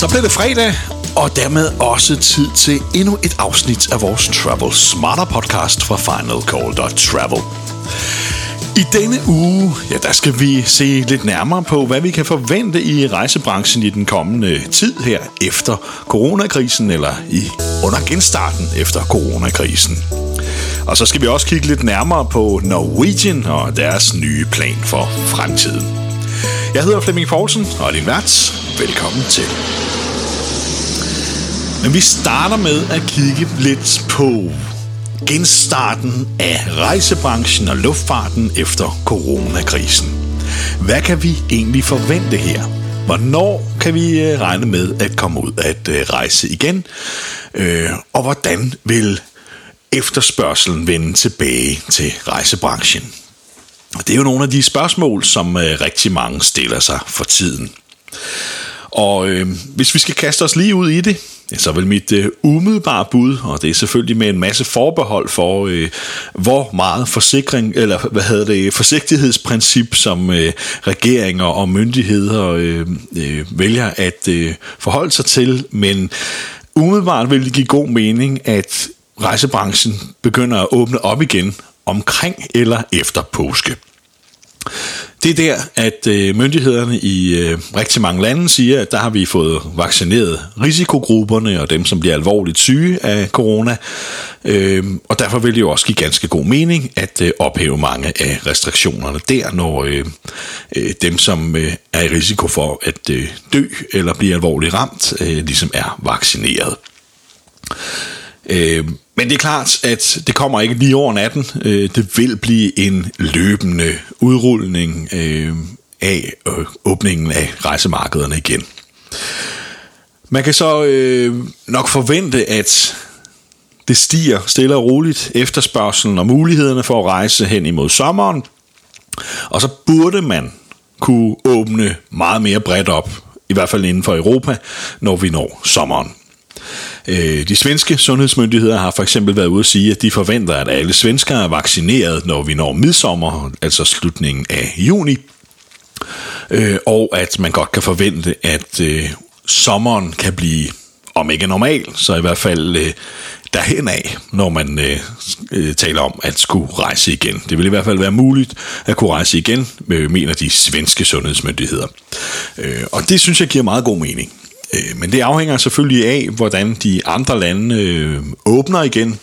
Så blev det fredag, og dermed også tid til endnu et afsnit af vores Travel Smarter podcast fra FinalCall.travel. I denne uge, ja, der skal vi se lidt nærmere på, hvad vi kan forvente i rejsebranchen i den kommende tid her efter coronakrisen, eller i under genstarten efter coronakrisen. Og så skal vi også kigge lidt nærmere på Norwegian og deres nye plan for fremtiden. Jeg hedder Flemming Poulsen og er din vært. Velkommen til. Men vi starter med at kigge lidt på genstarten af rejsebranchen og luftfarten efter coronakrisen. Hvad kan vi egentlig forvente her? Hvornår kan vi øh, regne med at komme ud at øh, rejse igen? Øh, og hvordan vil efterspørgselen vende tilbage til rejsebranchen? Det er jo nogle af de spørgsmål, som øh, rigtig mange stiller sig for tiden. Og øh, hvis vi skal kaste os lige ud i det, så vil mit øh, umiddelbare bud, og det er selvfølgelig med en masse forbehold for, øh, hvor meget forsikring, eller hvad hedder det, forsigtighedsprincip, som øh, regeringer og myndigheder øh, øh, vælger at øh, forholde sig til, men umiddelbart vil det give god mening, at rejsebranchen begynder at åbne op igen omkring eller efter påske. Det er der, at øh, myndighederne i øh, rigtig mange lande siger, at der har vi fået vaccineret risikogrupperne og dem, som bliver alvorligt syge af corona. Øh, og derfor vil det jo også give ganske god mening at ophæve mange af restriktionerne der, når dem, som er i risiko for at dø eller blive alvorligt ramt, ligesom er vaccineret. Men det er klart, at det kommer ikke lige over natten. Øh, det vil blive en løbende udrulning øh, af øh, åbningen af rejsemarkederne igen. Man kan så øh, nok forvente, at det stiger stille og roligt efterspørgselen og mulighederne for at rejse hen imod sommeren. Og så burde man kunne åbne meget mere bredt op, i hvert fald inden for Europa, når vi når sommeren. Øh, de svenske sundhedsmyndigheder har for eksempel været ude at sige, at de forventer, at alle svenskere er vaccineret, når vi når midsommer, altså slutningen af juni. Øh, og at man godt kan forvente, at øh, sommeren kan blive, om ikke normal, så i hvert fald øh, derhen af, når man øh, øh, taler om at skulle rejse igen. Det vil i hvert fald være muligt at kunne rejse igen, øh, mener de svenske sundhedsmyndigheder. Øh, og det synes jeg giver meget god mening. Øh, men det afhænger selvfølgelig af, hvordan de andre lande øh, åbner igen,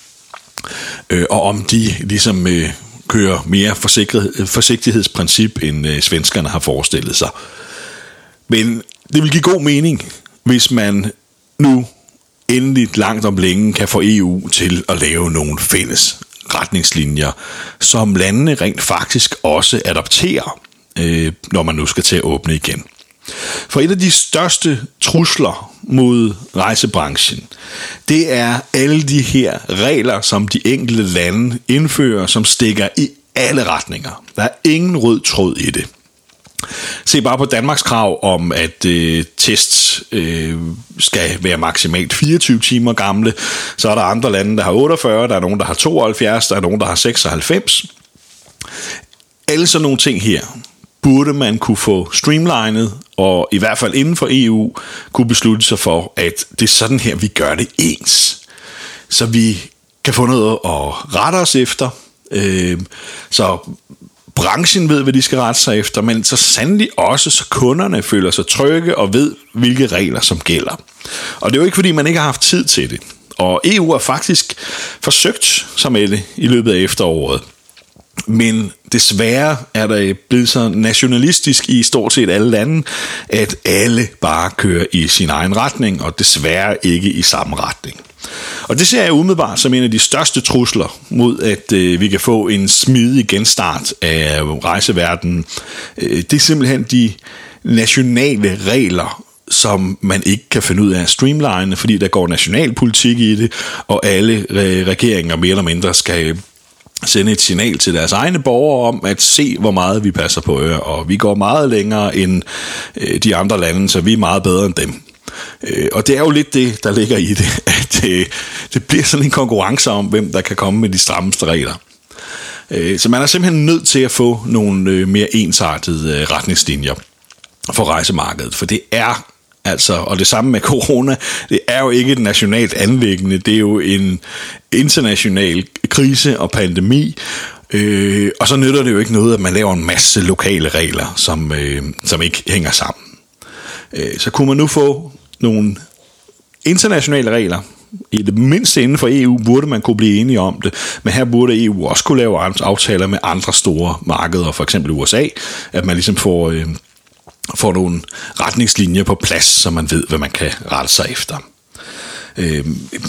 øh, og om de ligesom øh, kører mere øh, forsigtighedsprincip, end øh, svenskerne har forestillet sig. Men det vil give god mening, hvis man nu endelig langt om længe kan få EU til at lave nogle fælles retningslinjer, som landene rent faktisk også adopterer, øh, når man nu skal til at åbne igen. For et af de største trusler mod rejsebranchen, det er alle de her regler, som de enkelte lande indfører, som stikker i alle retninger. Der er ingen rød tråd i det. Se bare på Danmarks krav om, at øh, tests øh, skal være maksimalt 24 timer gamle. Så er der andre lande, der har 48, der er nogen, der har 72, der er nogen, der har 96. Alle sådan nogle ting her, burde man kunne få streamlinet, og i hvert fald inden for EU kunne beslutte sig for, at det er sådan her, vi gør det ens. Så vi kan få noget at rette os efter, øh, så branchen ved, hvad de skal rette sig efter, men så sandelig også, så kunderne føler sig trygge og ved, hvilke regler som gælder. Og det er jo ikke, fordi man ikke har haft tid til det. Og EU har faktisk forsøgt sig med det i løbet af efteråret. Men desværre er der blevet så nationalistisk i stort set alle lande, at alle bare kører i sin egen retning, og desværre ikke i samme retning. Og det ser jeg umiddelbart som en af de største trusler mod, at øh, vi kan få en smidig genstart af rejseverdenen. Øh, det er simpelthen de nationale regler, som man ikke kan finde ud af at streamline, fordi der går nationalpolitik i det, og alle øh, regeringer mere eller mindre skal sende et signal til deres egne borgere om at se, hvor meget vi passer på øer, og vi går meget længere end øh, de andre lande, så vi er meget bedre end dem. Øh, og det er jo lidt det, der ligger i det, at øh, det bliver sådan en konkurrence om, hvem der kan komme med de strammeste regler. Øh, så man er simpelthen nødt til at få nogle øh, mere ensartede øh, retningslinjer for rejsemarkedet, for det er Altså, og det samme med corona, det er jo ikke et nationalt anlæggende, det er jo en international krise og pandemi, øh, og så nytter det jo ikke noget, at man laver en masse lokale regler, som, øh, som ikke hænger sammen. Øh, så kunne man nu få nogle internationale regler, i det mindste inden for EU burde man kunne blive enige om det, men her burde EU også kunne lave aftaler med andre store markeder, for eksempel USA, at man ligesom får, øh, får nogle retningslinjer på plads, så man ved, hvad man kan rette sig efter. Øh,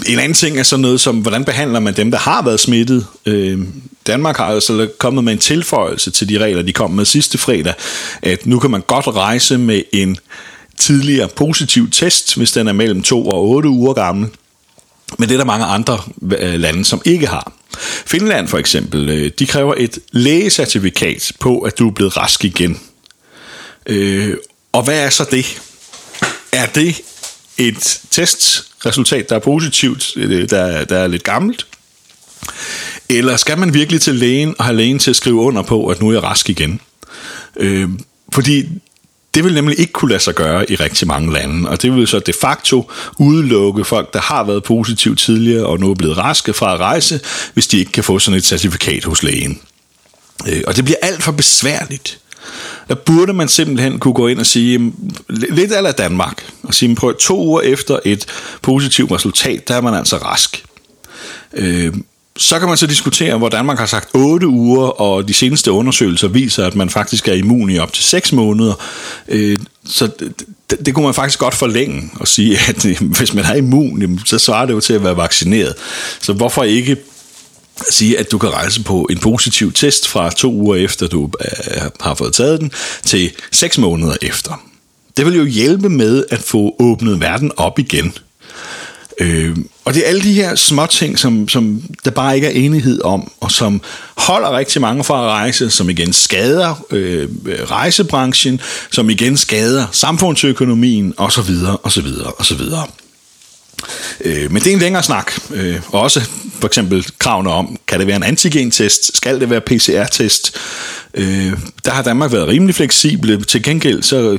en anden ting er sådan noget som, hvordan behandler man dem, der har været smittet? Øh, Danmark har altså kommet med en tilføjelse til de regler, de kom med sidste fredag, at nu kan man godt rejse med en tidligere positiv test, hvis den er mellem 2 og 8 uger gammel. Men det er der mange andre øh, lande, som ikke har. Finland for eksempel, øh, de kræver et lægecertifikat på, at du er blevet rask igen. Øh, og hvad er så det? Er det et testresultat, der er positivt, øh, der, der er lidt gammelt? Eller skal man virkelig til lægen og have lægen til at skrive under på, at nu er jeg rask igen? Øh, fordi det vil nemlig ikke kunne lade sig gøre i rigtig mange lande, og det vil så de facto udelukke folk, der har været positivt tidligere og nu er blevet raske fra at rejse, hvis de ikke kan få sådan et certifikat hos lægen. Øh, og det bliver alt for besværligt. Der burde man simpelthen kunne gå ind og sige, lidt af Danmark, og sige, prøv to uger efter et positivt resultat, der er man altså rask. Øh, så kan man så diskutere, hvor Danmark har sagt 8 uger, og de seneste undersøgelser viser, at man faktisk er immun i op til 6 måneder. Øh, så det, det kunne man faktisk godt forlænge og sige, at hvis man er immun, så svarer det jo til at være vaccineret. Så hvorfor ikke sige, at du kan rejse på en positiv test fra to uger efter, du øh, har fået taget den, til 6 måneder efter. Det vil jo hjælpe med at få åbnet verden op igen. Øh, og det er alle de her små ting, som, som der bare ikke er enighed om, og som holder rigtig mange fra at rejse, som igen skader øh, rejsebranchen, som igen skader samfundsøkonomien, osv., osv., osv. Øh, men det er en længere snak. Øh, også for eksempel kravene om, kan det være en antigen-test? Skal det være PCR-test? Øh, der har Danmark været rimelig fleksible. Til gengæld så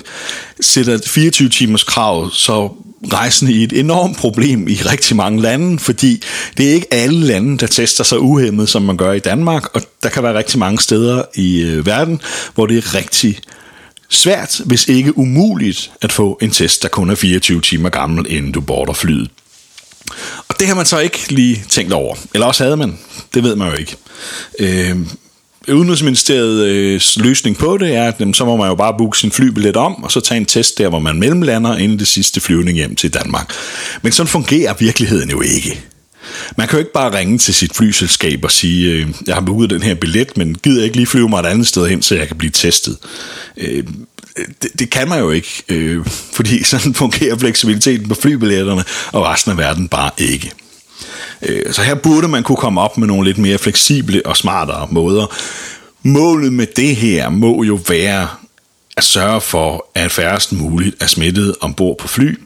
sætter 24 timers krav så rejsende i et enormt problem i rigtig mange lande, fordi det er ikke alle lande, der tester sig uhemmet, som man gør i Danmark, og der kan være rigtig mange steder i øh, verden, hvor det er rigtig svært, hvis ikke umuligt, at få en test, der kun er 24 timer gammel, inden du border flyet. Og det har man så ikke lige tænkt over. Eller også havde man. Det ved man jo ikke. Øh, Udenrigsministeriets øh, løsning på det er, at jamen, så må man jo bare booke sin flybillet om, og så tage en test der, hvor man mellemlander, inden det sidste flyvning hjem til Danmark. Men sådan fungerer virkeligheden jo ikke. Man kan jo ikke bare ringe til sit flyselskab og sige, øh, jeg har booket den her billet, men gider ikke lige flyve mig et andet sted hen, så jeg kan blive testet. Øh, det, det kan man jo ikke, øh, fordi sådan fungerer fleksibiliteten på flybilletterne, og resten af verden bare ikke. Øh, så her burde man kunne komme op med nogle lidt mere fleksible og smartere måder. Målet med det her må jo være at sørge for, at færrest muligt er smittet ombord på fly.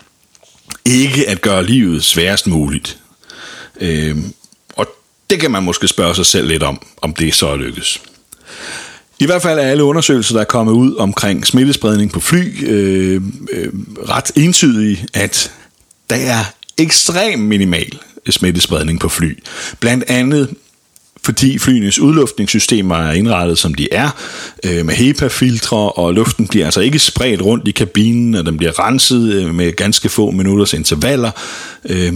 Ikke at gøre livet sværest muligt. Øh, og det kan man måske spørge sig selv lidt om, om det så er lykkes. I hvert fald er alle undersøgelser, der er kommet ud omkring smittespredning på fly, øh, øh, ret entydige, at der er ekstrem minimal smittespredning på fly. Blandt andet fordi flyenes udluftningssystemer er indrettet, som de er, øh, med HEPA-filtre, og luften bliver altså ikke spredt rundt i kabinen, og den bliver renset øh, med ganske få minutters intervaller. Øh,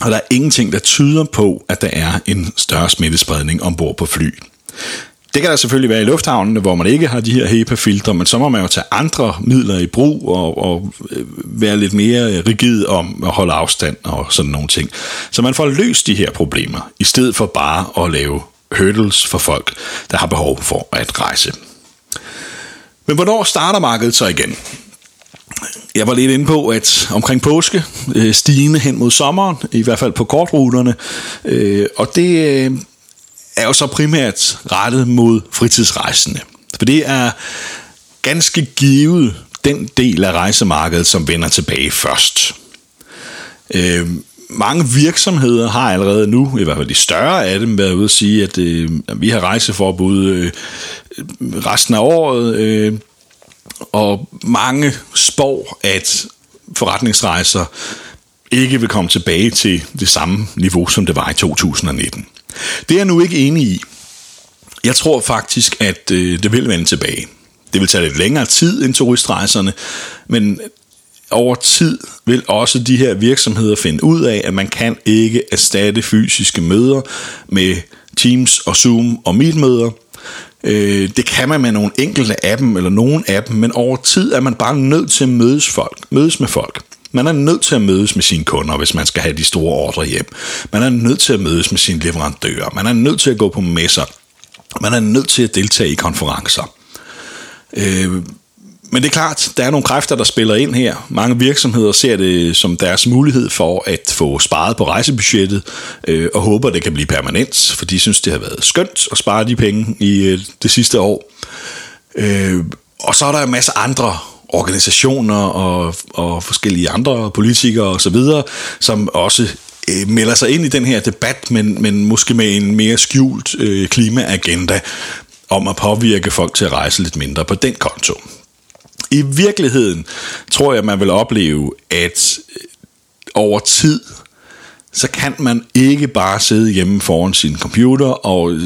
og der er ingenting, der tyder på, at der er en større smittespredning ombord på fly. Det kan der selvfølgelig være i lufthavnene, hvor man ikke har de her HEPA-filtre, men så må man jo tage andre midler i brug og, og øh, være lidt mere øh, rigid om at holde afstand og sådan nogle ting. Så man får løst de her problemer, i stedet for bare at lave hurdles for folk, der har behov for at rejse. Men hvornår starter markedet så igen? Jeg var lidt inde på, at omkring påske, øh, stigende hen mod sommeren, i hvert fald på kortruterne, øh, og det øh, er jo så primært rettet mod fritidsrejsende. For det er ganske givet den del af rejsemarkedet, som vender tilbage først. Øh, mange virksomheder har allerede nu, i hvert fald de større af dem, været ude at sige, at øh, vi har rejseforbud øh, resten af året, øh, og mange forstår, at forretningsrejser ikke vil komme tilbage til det samme niveau, som det var i 2019. Det er jeg nu ikke enig i. Jeg tror faktisk, at øh, det vil vende tilbage. Det vil tage lidt længere tid end turistrejserne, men over tid vil også de her virksomheder finde ud af, at man kan ikke erstatte fysiske møder med Teams og Zoom og Meet-møder. Øh, det kan man med nogle enkelte af dem, eller nogen af dem, men over tid er man bare nødt til at mødes, folk, mødes med folk. Man er nødt til at mødes med sine kunder, hvis man skal have de store ordre hjem. Man er nødt til at mødes med sine leverandører. Man er nødt til at gå på messer. Man er nødt til at deltage i konferencer. Øh, men det er klart, der er nogle kræfter, der spiller ind her. Mange virksomheder ser det som deres mulighed for at få sparet på rejsebudgettet, øh, og håber, det kan blive permanent, for de synes, det har været skønt at spare de penge i øh, det sidste år. Øh, og så er der en masse andre organisationer og, og forskellige andre politikere osv., som også øh, melder sig ind i den her debat, men, men måske med en mere skjult øh, klimaagenda om at påvirke folk til at rejse lidt mindre på den konto. I virkeligheden tror jeg, man vil opleve, at øh, over tid, så kan man ikke bare sidde hjemme foran sin computer og øh,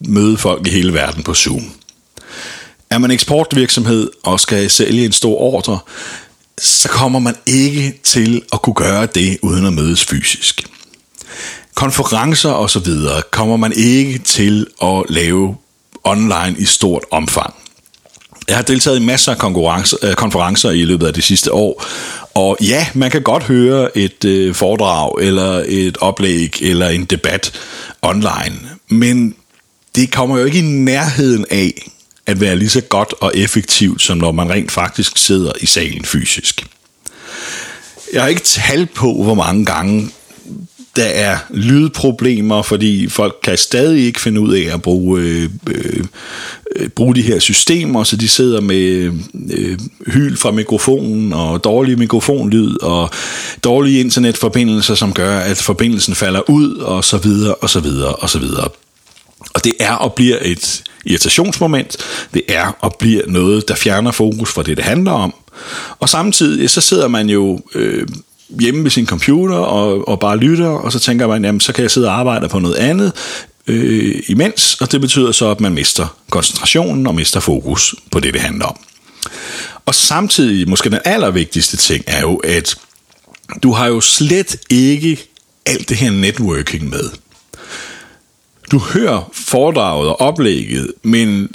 møde folk i hele verden på Zoom. Er man eksportvirksomhed og skal sælge en stor ordre, så kommer man ikke til at kunne gøre det uden at mødes fysisk. Konferencer og så videre kommer man ikke til at lave online i stort omfang. Jeg har deltaget i masser af øh, konferencer i løbet af det sidste år, og ja, man kan godt høre et øh, foredrag, eller et oplæg, eller en debat online, men det kommer jo ikke i nærheden af at være lige så godt og effektivt, som når man rent faktisk sidder i salen fysisk. Jeg har ikke tal på, hvor mange gange der er lydproblemer, fordi folk kan stadig ikke finde ud af at bruge, øh, øh, øh, bruge de her systemer, så de sidder med øh, hyl fra mikrofonen og dårlig mikrofonlyd og dårlige internetforbindelser, som gør, at forbindelsen falder ud og så videre og så videre og så videre. Og det er og bliver et irritationsmoment, det er og bliver noget, der fjerner fokus fra det, det handler om. Og samtidig så sidder man jo øh, hjemme ved sin computer og, og bare lytter, og så tænker man, jamen så kan jeg sidde og arbejde på noget andet øh, imens, og det betyder så, at man mister koncentrationen og mister fokus på det, det handler om. Og samtidig, måske den allervigtigste ting, er jo, at du har jo slet ikke alt det her networking med. Du hører foredraget og oplægget, men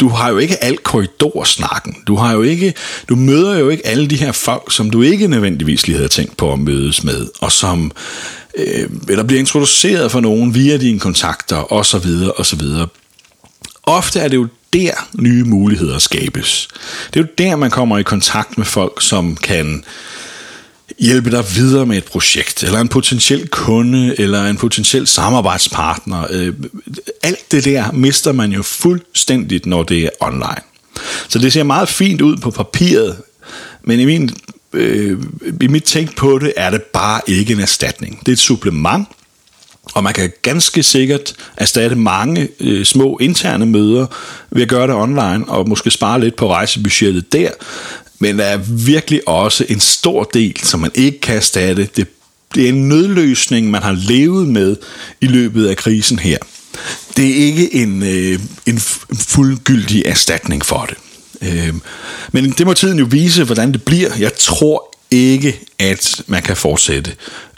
du har jo ikke alt korridorsnakken. Du har jo ikke, du møder jo ikke alle de her folk, som du ikke nødvendigvis lige havde tænkt på at mødes med, og som øh, eller bliver introduceret for nogen via dine kontakter, og så videre, og så videre. Ofte er det jo der nye muligheder skabes. Det er jo der, man kommer i kontakt med folk, som kan øh, hjælpe dig videre med et projekt, eller en potentiel kunde, eller en potentiel samarbejdspartner. Øh, alt det der mister man jo fuldstændigt, når det er online. Så det ser meget fint ud på papiret, men i, min, øh, i mit tænk på det, er det bare ikke en erstatning. Det er et supplement, og man kan ganske sikkert erstatte mange øh, små interne møder ved at gøre det online, og måske spare lidt på rejsebudgettet der, men der er virkelig også en stor del, som man ikke kan erstatte. Det, det er en nødløsning, man har levet med i løbet af krisen her. Det er ikke en, øh, en fuldgyldig erstatning for det. Øh, men det må tiden jo vise, hvordan det bliver. Jeg tror ikke, at man kan fortsætte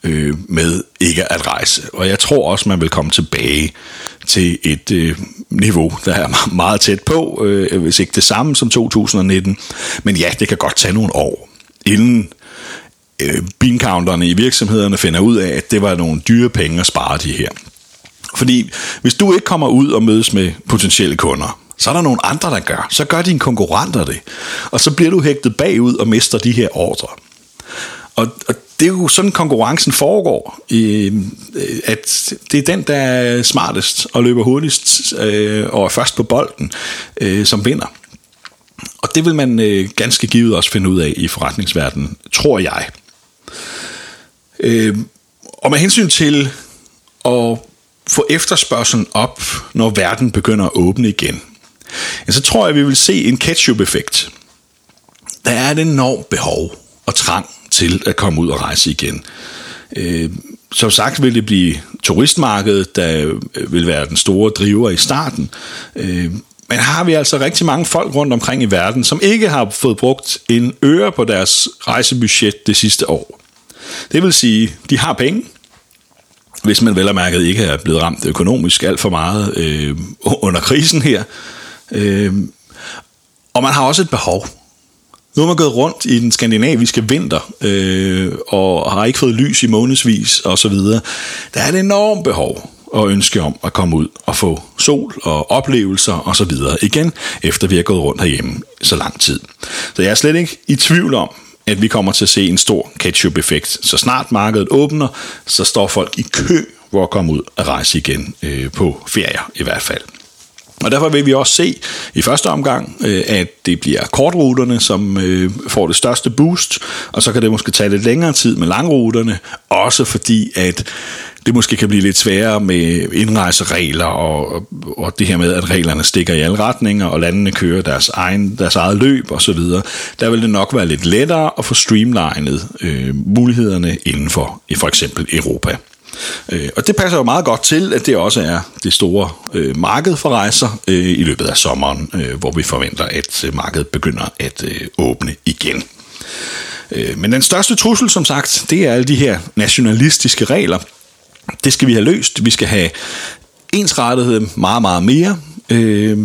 øh, med ikke at rejse. Og jeg tror også, man vil komme tilbage til et øh, niveau, der er meget tæt på, øh, hvis ikke det samme som 2019. Men ja, det kan godt tage nogle år, inden øh, beancounterne i virksomhederne finder ud af, at det var nogle dyre penge at spare de her. Fordi hvis du ikke kommer ud og mødes med potentielle kunder, så er der nogle andre, der gør. Så gør dine konkurrenter det. Og så bliver du hægtet bagud og mister de her ordre. Og, og det er jo sådan, konkurrencen foregår. Øh, at det er den, der er smartest og løber hurtigst øh, og er først på bolden, øh, som vinder. Og det vil man øh, ganske givet også finde ud af i forretningsverdenen, tror jeg. Øh, og med hensyn til at få efterspørgselen op, når verden begynder at åbne igen, så tror jeg, vi vil se en ketchup-effekt. Der er et enormt behov og trang til at komme ud og rejse igen. Øh, som sagt vil det blive turistmarkedet, der øh, vil være den store driver i starten. Øh, men har vi altså rigtig mange folk rundt omkring i verden, som ikke har fået brugt en øre på deres rejsebudget det sidste år. Det vil sige, de har penge, hvis man vel og mærket ikke er blevet ramt økonomisk alt for meget øh, under krisen her. Øh, og man har også et behov. Nu har man gået rundt i den skandinaviske vinter, øh, og har ikke fået lys i månedsvis og så videre. Der er et enormt behov og ønske om at komme ud og få sol og oplevelser og så videre igen, efter vi har gået rundt herhjemme så lang tid. Så jeg er slet ikke i tvivl om, at vi kommer til at se en stor ketchup-effekt. Så snart markedet åbner, så står folk i kø for at komme ud og rejse igen øh, på ferier i hvert fald. Og derfor vil vi også se i første omgang, øh, at det bliver kortruterne, som øh, får det største boost, og så kan det måske tage lidt længere tid med langruterne, også fordi at det måske kan blive lidt sværere med indrejseregler og, og det her med, at reglerne stikker i alle retninger, og landene kører deres, egen, deres eget løb osv. Der vil det nok være lidt lettere at få streamlinet øh, mulighederne inden for for eksempel Europa. Øh, og det passer jo meget godt til, at det også er det store øh, marked for rejser øh, i løbet af sommeren, øh, hvor vi forventer, at øh, markedet begynder at øh, åbne igen. Øh, men den største trussel, som sagt, det er alle de her nationalistiske regler. Det skal vi have løst. Vi skal have ensrettighed meget, meget mere. Øh,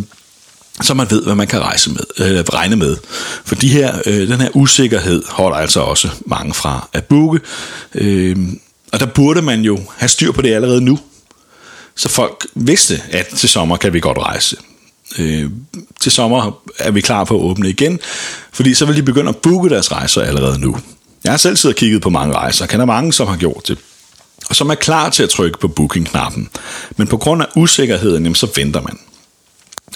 så man ved, hvad man kan rejse med, øh, regne med. For de her, øh, den her usikkerhed holder altså også mange fra at booke. Øh, og der burde man jo have styr på det allerede nu. Så folk vidste, at til sommer kan vi godt rejse. Øh, til sommer er vi klar på at åbne igen, fordi så vil de begynde at booke deres rejser allerede nu. Jeg har selv siddet og kigget på mange rejser, kender mange, som har gjort det, og som er klar til at trykke på booking-knappen. Men på grund af usikkerheden, jamen, så venter man.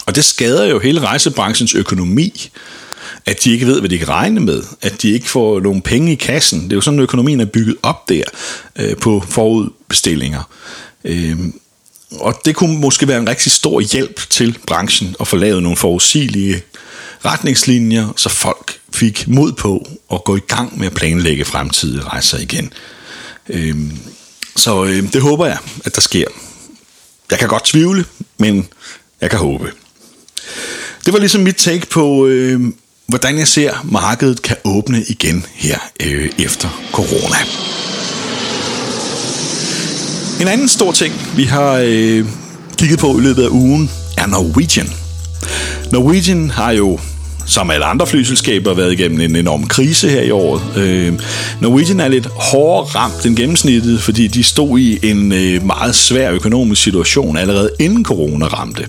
Og det skader jo hele rejsebranchens økonomi, at de ikke ved, hvad de kan regne med, at de ikke får nogle penge i kassen. Det er jo sådan, at økonomien er bygget op der øh, på forudbestillinger. Øh, og det kunne måske være en rigtig stor hjælp til branchen at få lavet nogle forudsigelige retningslinjer, så folk fik mod på at gå i gang med at planlægge fremtidige rejser igen. Øh, så øh, det håber jeg, at der sker. Jeg kan godt tvivle, men jeg kan håbe. Det var ligesom mit take på, øh, hvordan jeg ser, markedet kan åbne igen her øh, efter corona. En anden stor ting, vi har øh, kigget på i løbet af ugen, er Norwegian. Norwegian har jo som alle andre flyselskaber, været igennem en enorm krise her i året. Øh, Norwegian er lidt hårdere ramt end gennemsnittet, fordi de stod i en øh, meget svær økonomisk situation allerede inden corona ramte.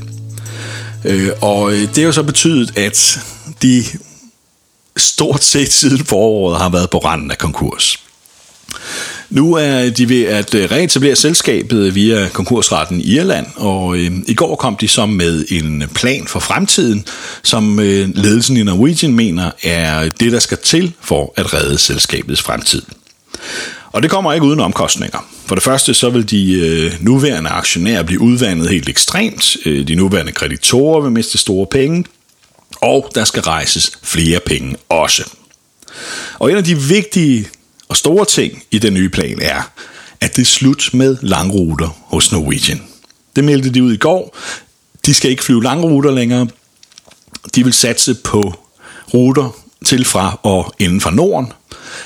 Øh, og øh, det har jo så betydet, at de stort set siden foråret har været på randen af konkurs. Nu er de ved at øh, reetablere selskabet via konkursretten i Irland, og øh, i går kom de så med en plan for fremtiden, som øh, ledelsen i Norwegian mener er det, der skal til for at redde selskabets fremtid. Og det kommer ikke uden omkostninger. For det første så vil de øh, nuværende aktionærer blive udvandet helt ekstremt. Øh, de nuværende kreditorer vil miste store penge og der skal rejses flere penge også. Og en af de vigtige og store ting i den nye plan er, at det er slut med langruter hos Norwegian. Det meldte de ud i går. De skal ikke flyve langruter længere. De vil satse på ruter til fra og inden for Norden,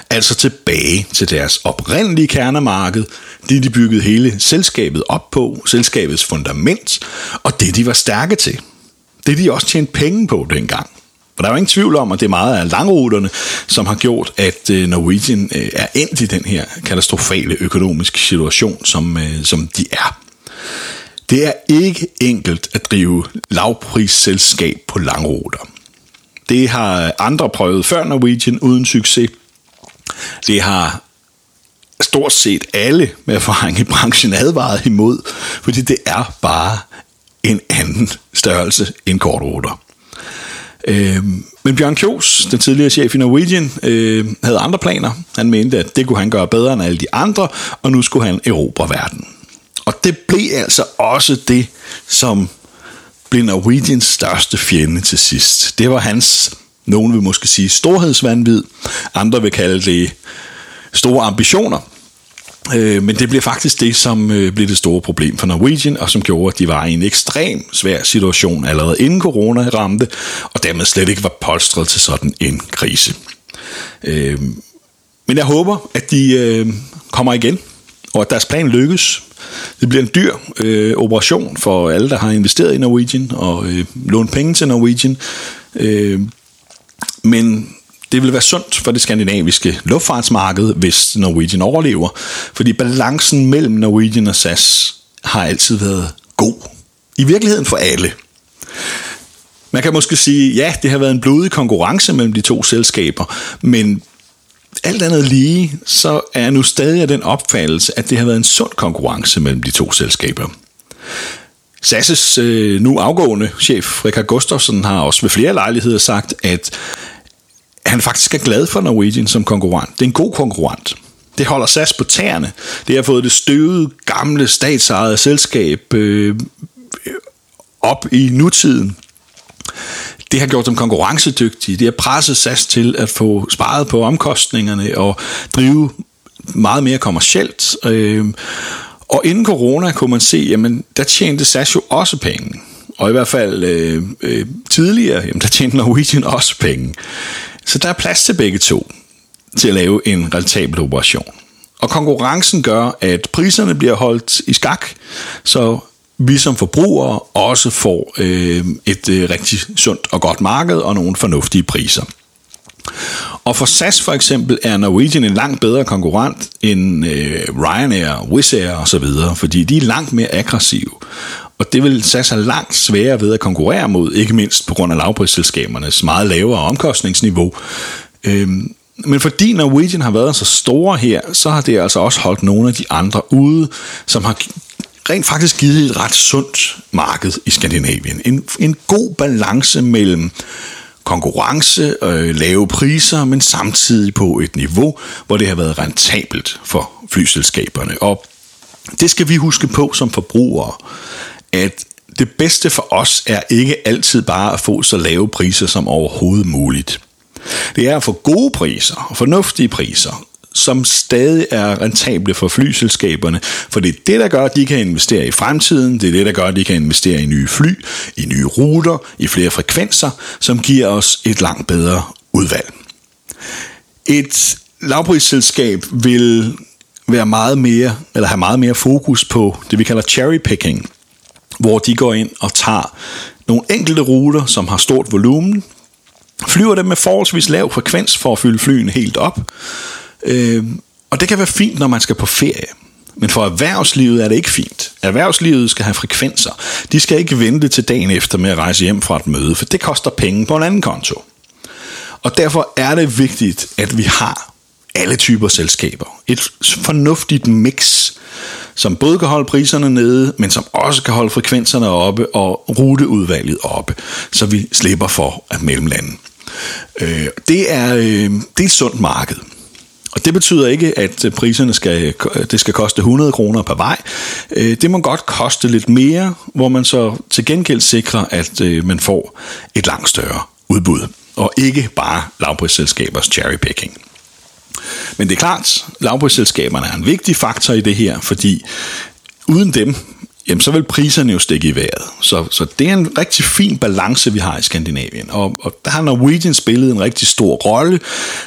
altså tilbage til deres oprindelige kernemarked, det de byggede hele selskabet op på, selskabets fundament, og det de var stærke til – det de også tjent penge på dengang. For der er jo ingen tvivl om, at det er meget af langruterne, som har gjort, at øh, Norwegian øh, er endt i den her katastrofale økonomiske situation, som, øh, som de er. Det er ikke enkelt at drive lavprisselskab på langruter. Det har andre prøvet før Norwegian uden succes. Det har stort set alle med erfaring i branchen advaret imod, fordi det er bare en anden størrelse end kortruter. Øh, men Bjørn Kjos, den tidligere chef i Norwegian, øh, havde andre planer. Han mente, at det kunne han gøre bedre end alle de andre, og nu skulle han erobre verden. Og det blev altså også det, som blev Norwegians største fjende til sidst. Det var hans nogen vil måske sige storhedsvandvid, andre vil kalde det store ambitioner. Øh, men det blev faktisk det, som øh, blev det store problem for Norwegian, og som gjorde, at de var i en ekstrem svær situation allerede inden corona ramte, og dermed slet ikke var polstret til sådan en krise. Øh, men jeg håber, at de øh, kommer igen, og at deres plan lykkes. Det bliver en dyr øh, operation for alle, der har investeret i Norwegian og øh, lånt penge til Norwegian. Øh, men det vil være sundt for det skandinaviske luftfartsmarked, hvis Norwegian overlever, fordi balancen mellem Norwegian og SAS har altid været god. I virkeligheden for alle. Man kan måske sige, ja, det har været en blodig konkurrence mellem de to selskaber, men alt andet lige, så er nu stadig af den opfattelse, at det har været en sund konkurrence mellem de to selskaber. SAS' øh, nu afgående chef, Rikard Gustafsson, har også ved flere lejligheder sagt, at han faktisk er glad for Norwegian som konkurrent. Det er en god konkurrent. Det holder SAS på tæerne. Det har fået det støvede, gamle, statsejede selskab øh, øh, op i nutiden. Det har gjort dem konkurrencedygtige. Det har presset SAS til at få sparet på omkostningerne og drive meget mere kommercielt. Øh, og inden corona kunne man se, jamen der tjente SAS jo også penge. Og i hvert fald øh, øh, tidligere, jamen der tjente Norwegian også penge. Så der er plads til begge to til at lave en rentabel operation. Og konkurrencen gør, at priserne bliver holdt i skak, så vi som forbrugere også får øh, et øh, rigtig sundt og godt marked og nogle fornuftige priser. Og for SAS for eksempel er Norwegian en langt bedre konkurrent end øh, Ryanair, Wizz Air osv., fordi de er langt mere aggressive. Og det vil SAS have langt sværere ved at konkurrere mod, ikke mindst på grund af lavprisselskabernes meget lavere omkostningsniveau. Øhm, men fordi Norwegian har været så store her, så har det altså også holdt nogle af de andre ude, som har rent faktisk givet et ret sundt marked i Skandinavien. En, en god balance mellem konkurrence, øh, lave priser, men samtidig på et niveau, hvor det har været rentabelt for flyselskaberne. Og det skal vi huske på som forbrugere, at det bedste for os er ikke altid bare at få så lave priser som overhovedet muligt. Det er at få gode priser og fornuftige priser, som stadig er rentable for flyselskaberne, for det er det, der gør, at de kan investere i fremtiden, det er det, der gør, at de kan investere i nye fly, i nye ruter, i flere frekvenser, som giver os et langt bedre udvalg. Et lavprisselskab vil være meget mere, eller have meget mere fokus på det, vi kalder cherry picking, hvor de går ind og tager nogle enkelte ruter, som har stort volumen, flyver dem med forholdsvis lav frekvens for at fylde flyene helt op. Øh, og det kan være fint, når man skal på ferie. Men for erhvervslivet er det ikke fint. Erhvervslivet skal have frekvenser. De skal ikke vente til dagen efter med at rejse hjem fra et møde, for det koster penge på en anden konto. Og derfor er det vigtigt, at vi har alle typer selskaber. Et fornuftigt mix som både kan holde priserne nede, men som også kan holde frekvenserne oppe og ruteudvalget oppe, så vi slipper for at mellemlande. Øh, det, er, øh, det er et sundt marked. Og det betyder ikke, at øh, priserne skal, øh, det skal koste 100 kroner per vej. Øh, det må godt koste lidt mere, hvor man så til gengæld sikrer, at man får et langt større udbud, og ikke bare lavprisselskabers cherrypicking. Men det er klart, lavprisselskaberne er en vigtig faktor i det her, fordi uden dem, jamen så vil priserne jo stikke i vejret. Så, så det er en rigtig fin balance, vi har i Skandinavien. Og, og der har Norwegian spillet en rigtig stor rolle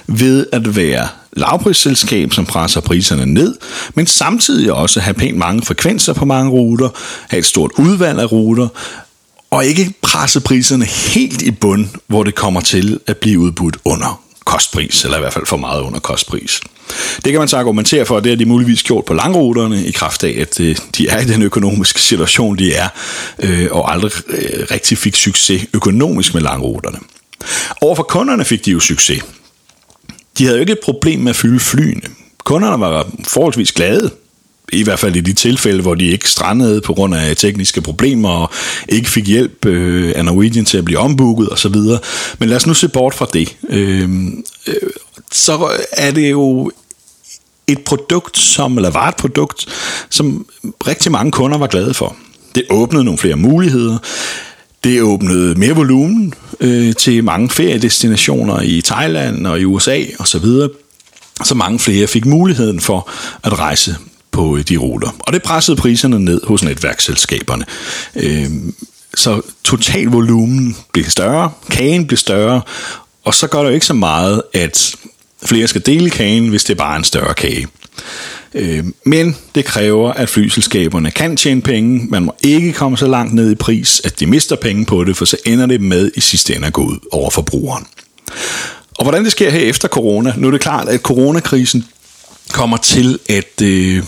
ved at være lavprisselskab, som presser priserne ned, men samtidig også have pænt mange frekvenser på mange ruter, have et stort udvalg af ruter, og ikke presse priserne helt i bund, hvor det kommer til at blive udbudt under kostpris, eller i hvert fald for meget under kostpris. Det kan man så argumentere for, at det har de muligvis gjort på langruterne, i kraft af, at øh, de er i den økonomiske situation, de er, øh, og aldrig øh, rigtig fik succes økonomisk med langruterne. Overfor kunderne fik de jo succes. De havde jo ikke et problem med at fylde flyene. Kunderne var forholdsvis glade i hvert fald i de tilfælde, hvor de ikke strandede på grund af tekniske problemer og ikke fik hjælp øh, af Norwegian til at blive ombooket osv. Men lad os nu se bort fra det. Øh, øh, så er det jo et produkt, som, eller var et produkt, som rigtig mange kunder var glade for. Det åbnede nogle flere muligheder. Det åbnede mere volumen øh, til mange feriedestinationer i Thailand og i USA osv., så, videre, så mange flere fik muligheden for at rejse på øh, de ruter. Og det pressede priserne ned hos netværksselskaberne. Øh, så total volumen blev større, kagen blev større, og så gør det jo ikke så meget, at flere skal dele kagen, hvis det er bare en større kage. Øh, men det kræver, at flyselskaberne kan tjene penge. Man må ikke komme så langt ned i pris, at de mister penge på det, for så ender det med i sidste ende at gå ud over forbrugeren. Og hvordan det sker her efter corona, nu er det klart, at coronakrisen kommer til at øh,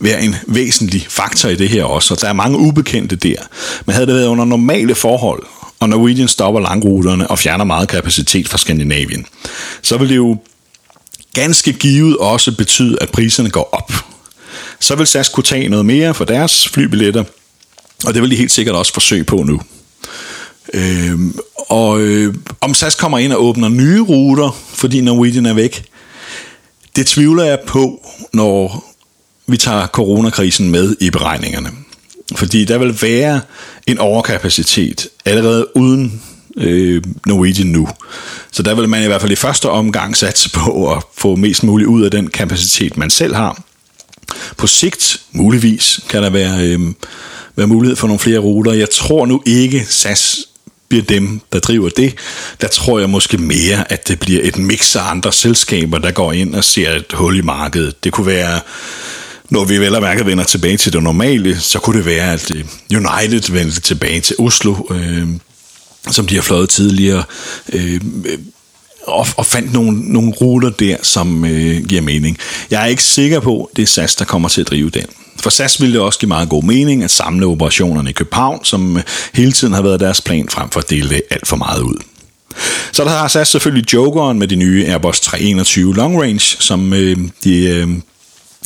være en væsentlig faktor i det her også, og der er mange ubekendte der. Men havde det været under normale forhold, og Norwegian stopper langruterne og fjerner meget kapacitet fra Skandinavien, så vil det jo ganske givet også betyde, at priserne går op. Så vil SAS kunne tage noget mere for deres flybilletter, og det vil de helt sikkert også forsøge på nu. Øh, og øh, om SAS kommer ind og åbner nye ruter, fordi Norwegian er væk, det tvivler jeg på, når vi tager coronakrisen med i beregningerne. Fordi der vil være en overkapacitet allerede uden øh, Norwegian nu. Så der vil man i hvert fald i første omgang satse på at få mest muligt ud af den kapacitet, man selv har. På sigt, muligvis, kan der være, øh, være mulighed for nogle flere ruter. Jeg tror nu ikke, SAS bliver dem, der driver det. Der tror jeg måske mere, at det bliver et mix af andre selskaber, der går ind og ser et hul i markedet. Det kunne være når vi vel og mærket vender tilbage til det normale, så kunne det være, at øh, United vendte tilbage til Oslo, øh, som de har fløjet tidligere, øh, øh, og, og fandt nogle, nogle ruter der, som øh, giver mening. Jeg er ikke sikker på, at det er SAS, der kommer til at drive den. For SAS ville det også give meget god mening at samle operationerne i København, som øh, hele tiden har været deres plan frem for at dele det alt for meget ud. Så der har SAS selvfølgelig Jokeren med de nye Airbus 321 Long Range, som øh, de øh,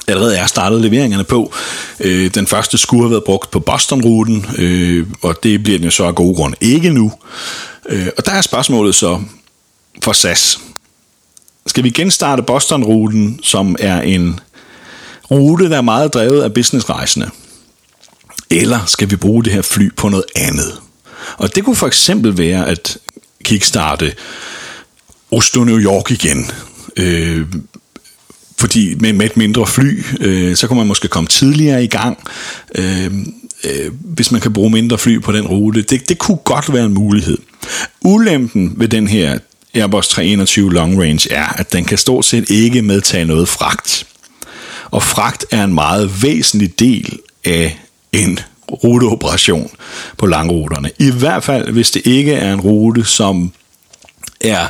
allerede er startet leveringerne på. Øh, den første skulle have været brugt på Boston-ruten, øh, og det bliver den jo så af gode grund ikke nu. Øh, og der er spørgsmålet så for SAS. Skal vi genstarte Boston-ruten, som er en rute, der er meget drevet af businessrejsende? Eller skal vi bruge det her fly på noget andet? Og det kunne for eksempel være at kickstarte Oslo-New York igen. Øh, fordi med, med et mindre fly, øh, så kan man måske komme tidligere i gang, øh, øh, hvis man kan bruge mindre fly på den rute. Det, det kunne godt være en mulighed. Ulempen ved den her Airbus 321 Long Range er, at den kan stort set ikke medtage noget fragt. Og fragt er en meget væsentlig del af en ruteoperation på langruterne. I hvert fald, hvis det ikke er en rute, som er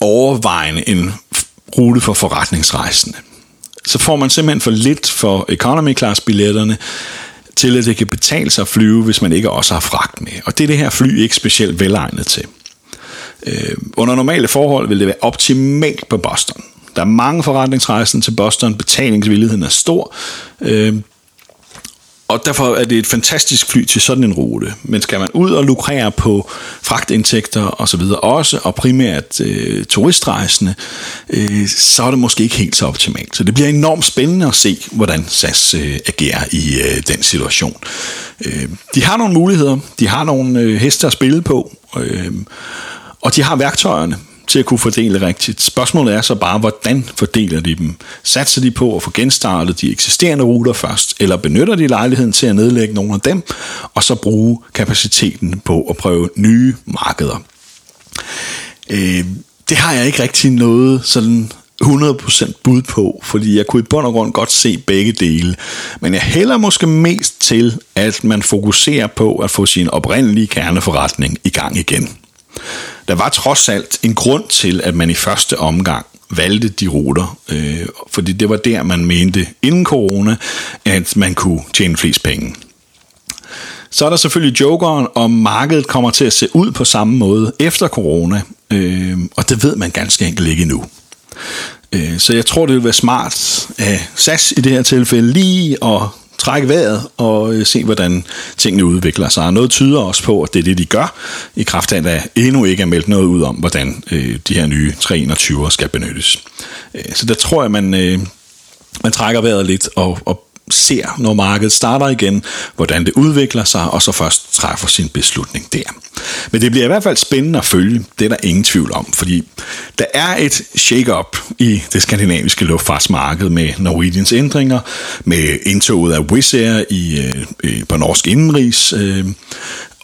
overvejende en rute for forretningsrejsende. Så får man simpelthen for lidt for economy class billetterne, til at det kan betale sig at flyve, hvis man ikke også har fragt med. Og det er det her fly ikke specielt velegnet til. Øh, under normale forhold vil det være optimalt på Boston. Der er mange forretningsrejsende til Boston, betalingsvilligheden er stor, øh, og derfor er det et fantastisk fly til sådan en rute. Men skal man ud og lukrere på fragtindtægter og så videre også, og primært øh, turistrejsende, øh, så er det måske ikke helt så optimalt. Så det bliver enormt spændende at se, hvordan SAS øh, agerer i øh, den situation. Øh, de har nogle muligheder, de har nogle øh, heste at spille på, øh, og de har værktøjerne til at kunne fordele rigtigt. Spørgsmålet er så bare, hvordan fordeler de dem? Satser de på at få genstartet de eksisterende ruter først, eller benytter de lejligheden til at nedlægge nogle af dem, og så bruge kapaciteten på at prøve nye markeder? Øh, det har jeg ikke rigtig noget sådan 100% bud på, fordi jeg kunne i bund og grund godt se begge dele. Men jeg hælder måske mest til, at man fokuserer på at få sin oprindelige kerneforretning i gang igen. Der var trods alt en grund til, at man i første omgang valgte de ruter, øh, fordi det var der, man mente inden corona, at man kunne tjene flest penge. Så er der selvfølgelig jokeren, om markedet kommer til at se ud på samme måde efter corona, øh, og det ved man ganske enkelt ikke endnu. Øh, så jeg tror, det vil være smart af SAS i det her tilfælde lige at trække vejret og øh, se, hvordan tingene udvikler sig. Noget tyder også på, at det er det, de gør, i kraft af, at der endnu ikke er meldt noget ud om, hvordan øh, de her nye 321'er skal benyttes. Øh, så der tror jeg, man, man trækker vejret lidt og, og ser, når markedet starter igen, hvordan det udvikler sig, og så først træffer sin beslutning der. Men det bliver i hvert fald spændende at følge, det er der ingen tvivl om, fordi der er et shake-up i det skandinaviske luftfartsmarked med Norwegians ændringer, med indtoget af Wizz Air i, øh, øh på norsk indenrigs, øh,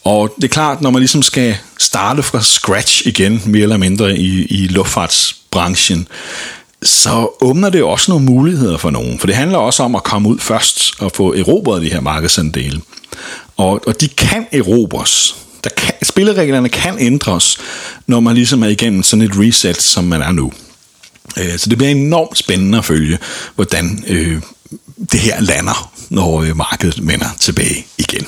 og det er klart, når man ligesom skal starte fra scratch igen, mere eller mindre i, i luftfartsbranchen, så åbner det også nogle muligheder for nogen. For det handler også om at komme ud først og få erobret de her markedsandele. Og, og de kan erobres. Der kan, spillereglerne kan ændres, når man ligesom er igennem sådan et reset, som man er nu. Øh, så det bliver enormt spændende at følge, hvordan øh, det her lander, når øh, markedet vender tilbage igen.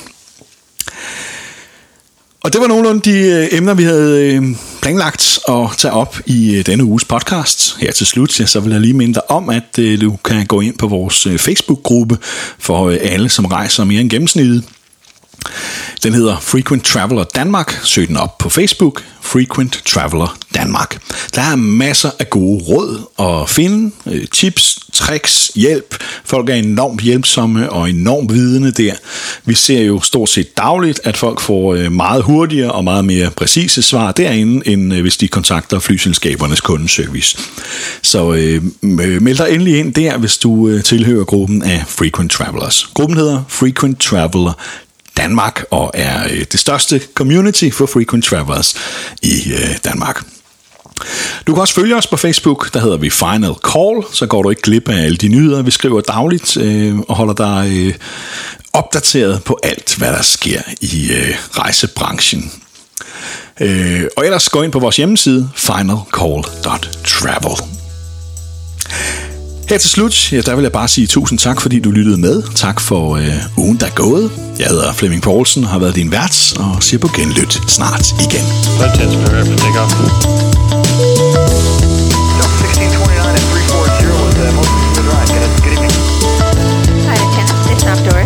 Og det var nogenlunde de øh, emner, vi havde øh, planlagt at tage op i øh, denne uges podcast. Her til slut, ja, så vil jeg lige minde dig om, at øh, du kan gå ind på vores øh, Facebook-gruppe for øh, alle, som rejser mere end gennemsnittet. Den hedder Frequent Traveler Danmark. Søg den op på Facebook. Frequent Traveler Danmark. Der er masser af gode råd at finde. Øh, tips, tricks, hjælp. Folk er enormt hjælpsomme og enormt vidende der. Vi ser jo stort set dagligt, at folk får øh, meget hurtigere og meget mere præcise svar derinde, end øh, hvis de kontakter flyselskabernes kundeservice. Så øh, meld dig endelig ind der, hvis du tilhører gruppen af Frequent Travelers. Gruppen hedder Frequent Traveler Danmark og er øh, det største community for frequent travelers i øh, Danmark. Du kan også følge os på Facebook, der hedder vi Final Call, så går du ikke glip af alle de nyheder, vi skriver dagligt, øh, og holder dig øh, opdateret på alt, hvad der sker i øh, rejsebranchen. Øh, og ellers gå ind på vores hjemmeside finalcall.travel. Her til slut, ja, der vil jeg bare sige tusind tak, fordi du lyttede med. Tak for øh, ugen, der er gået. Jeg hedder Flemming Poulsen, har været din vært, og ser på genlyt snart igen. Good evening. Hi, Lieutenant. It's Optor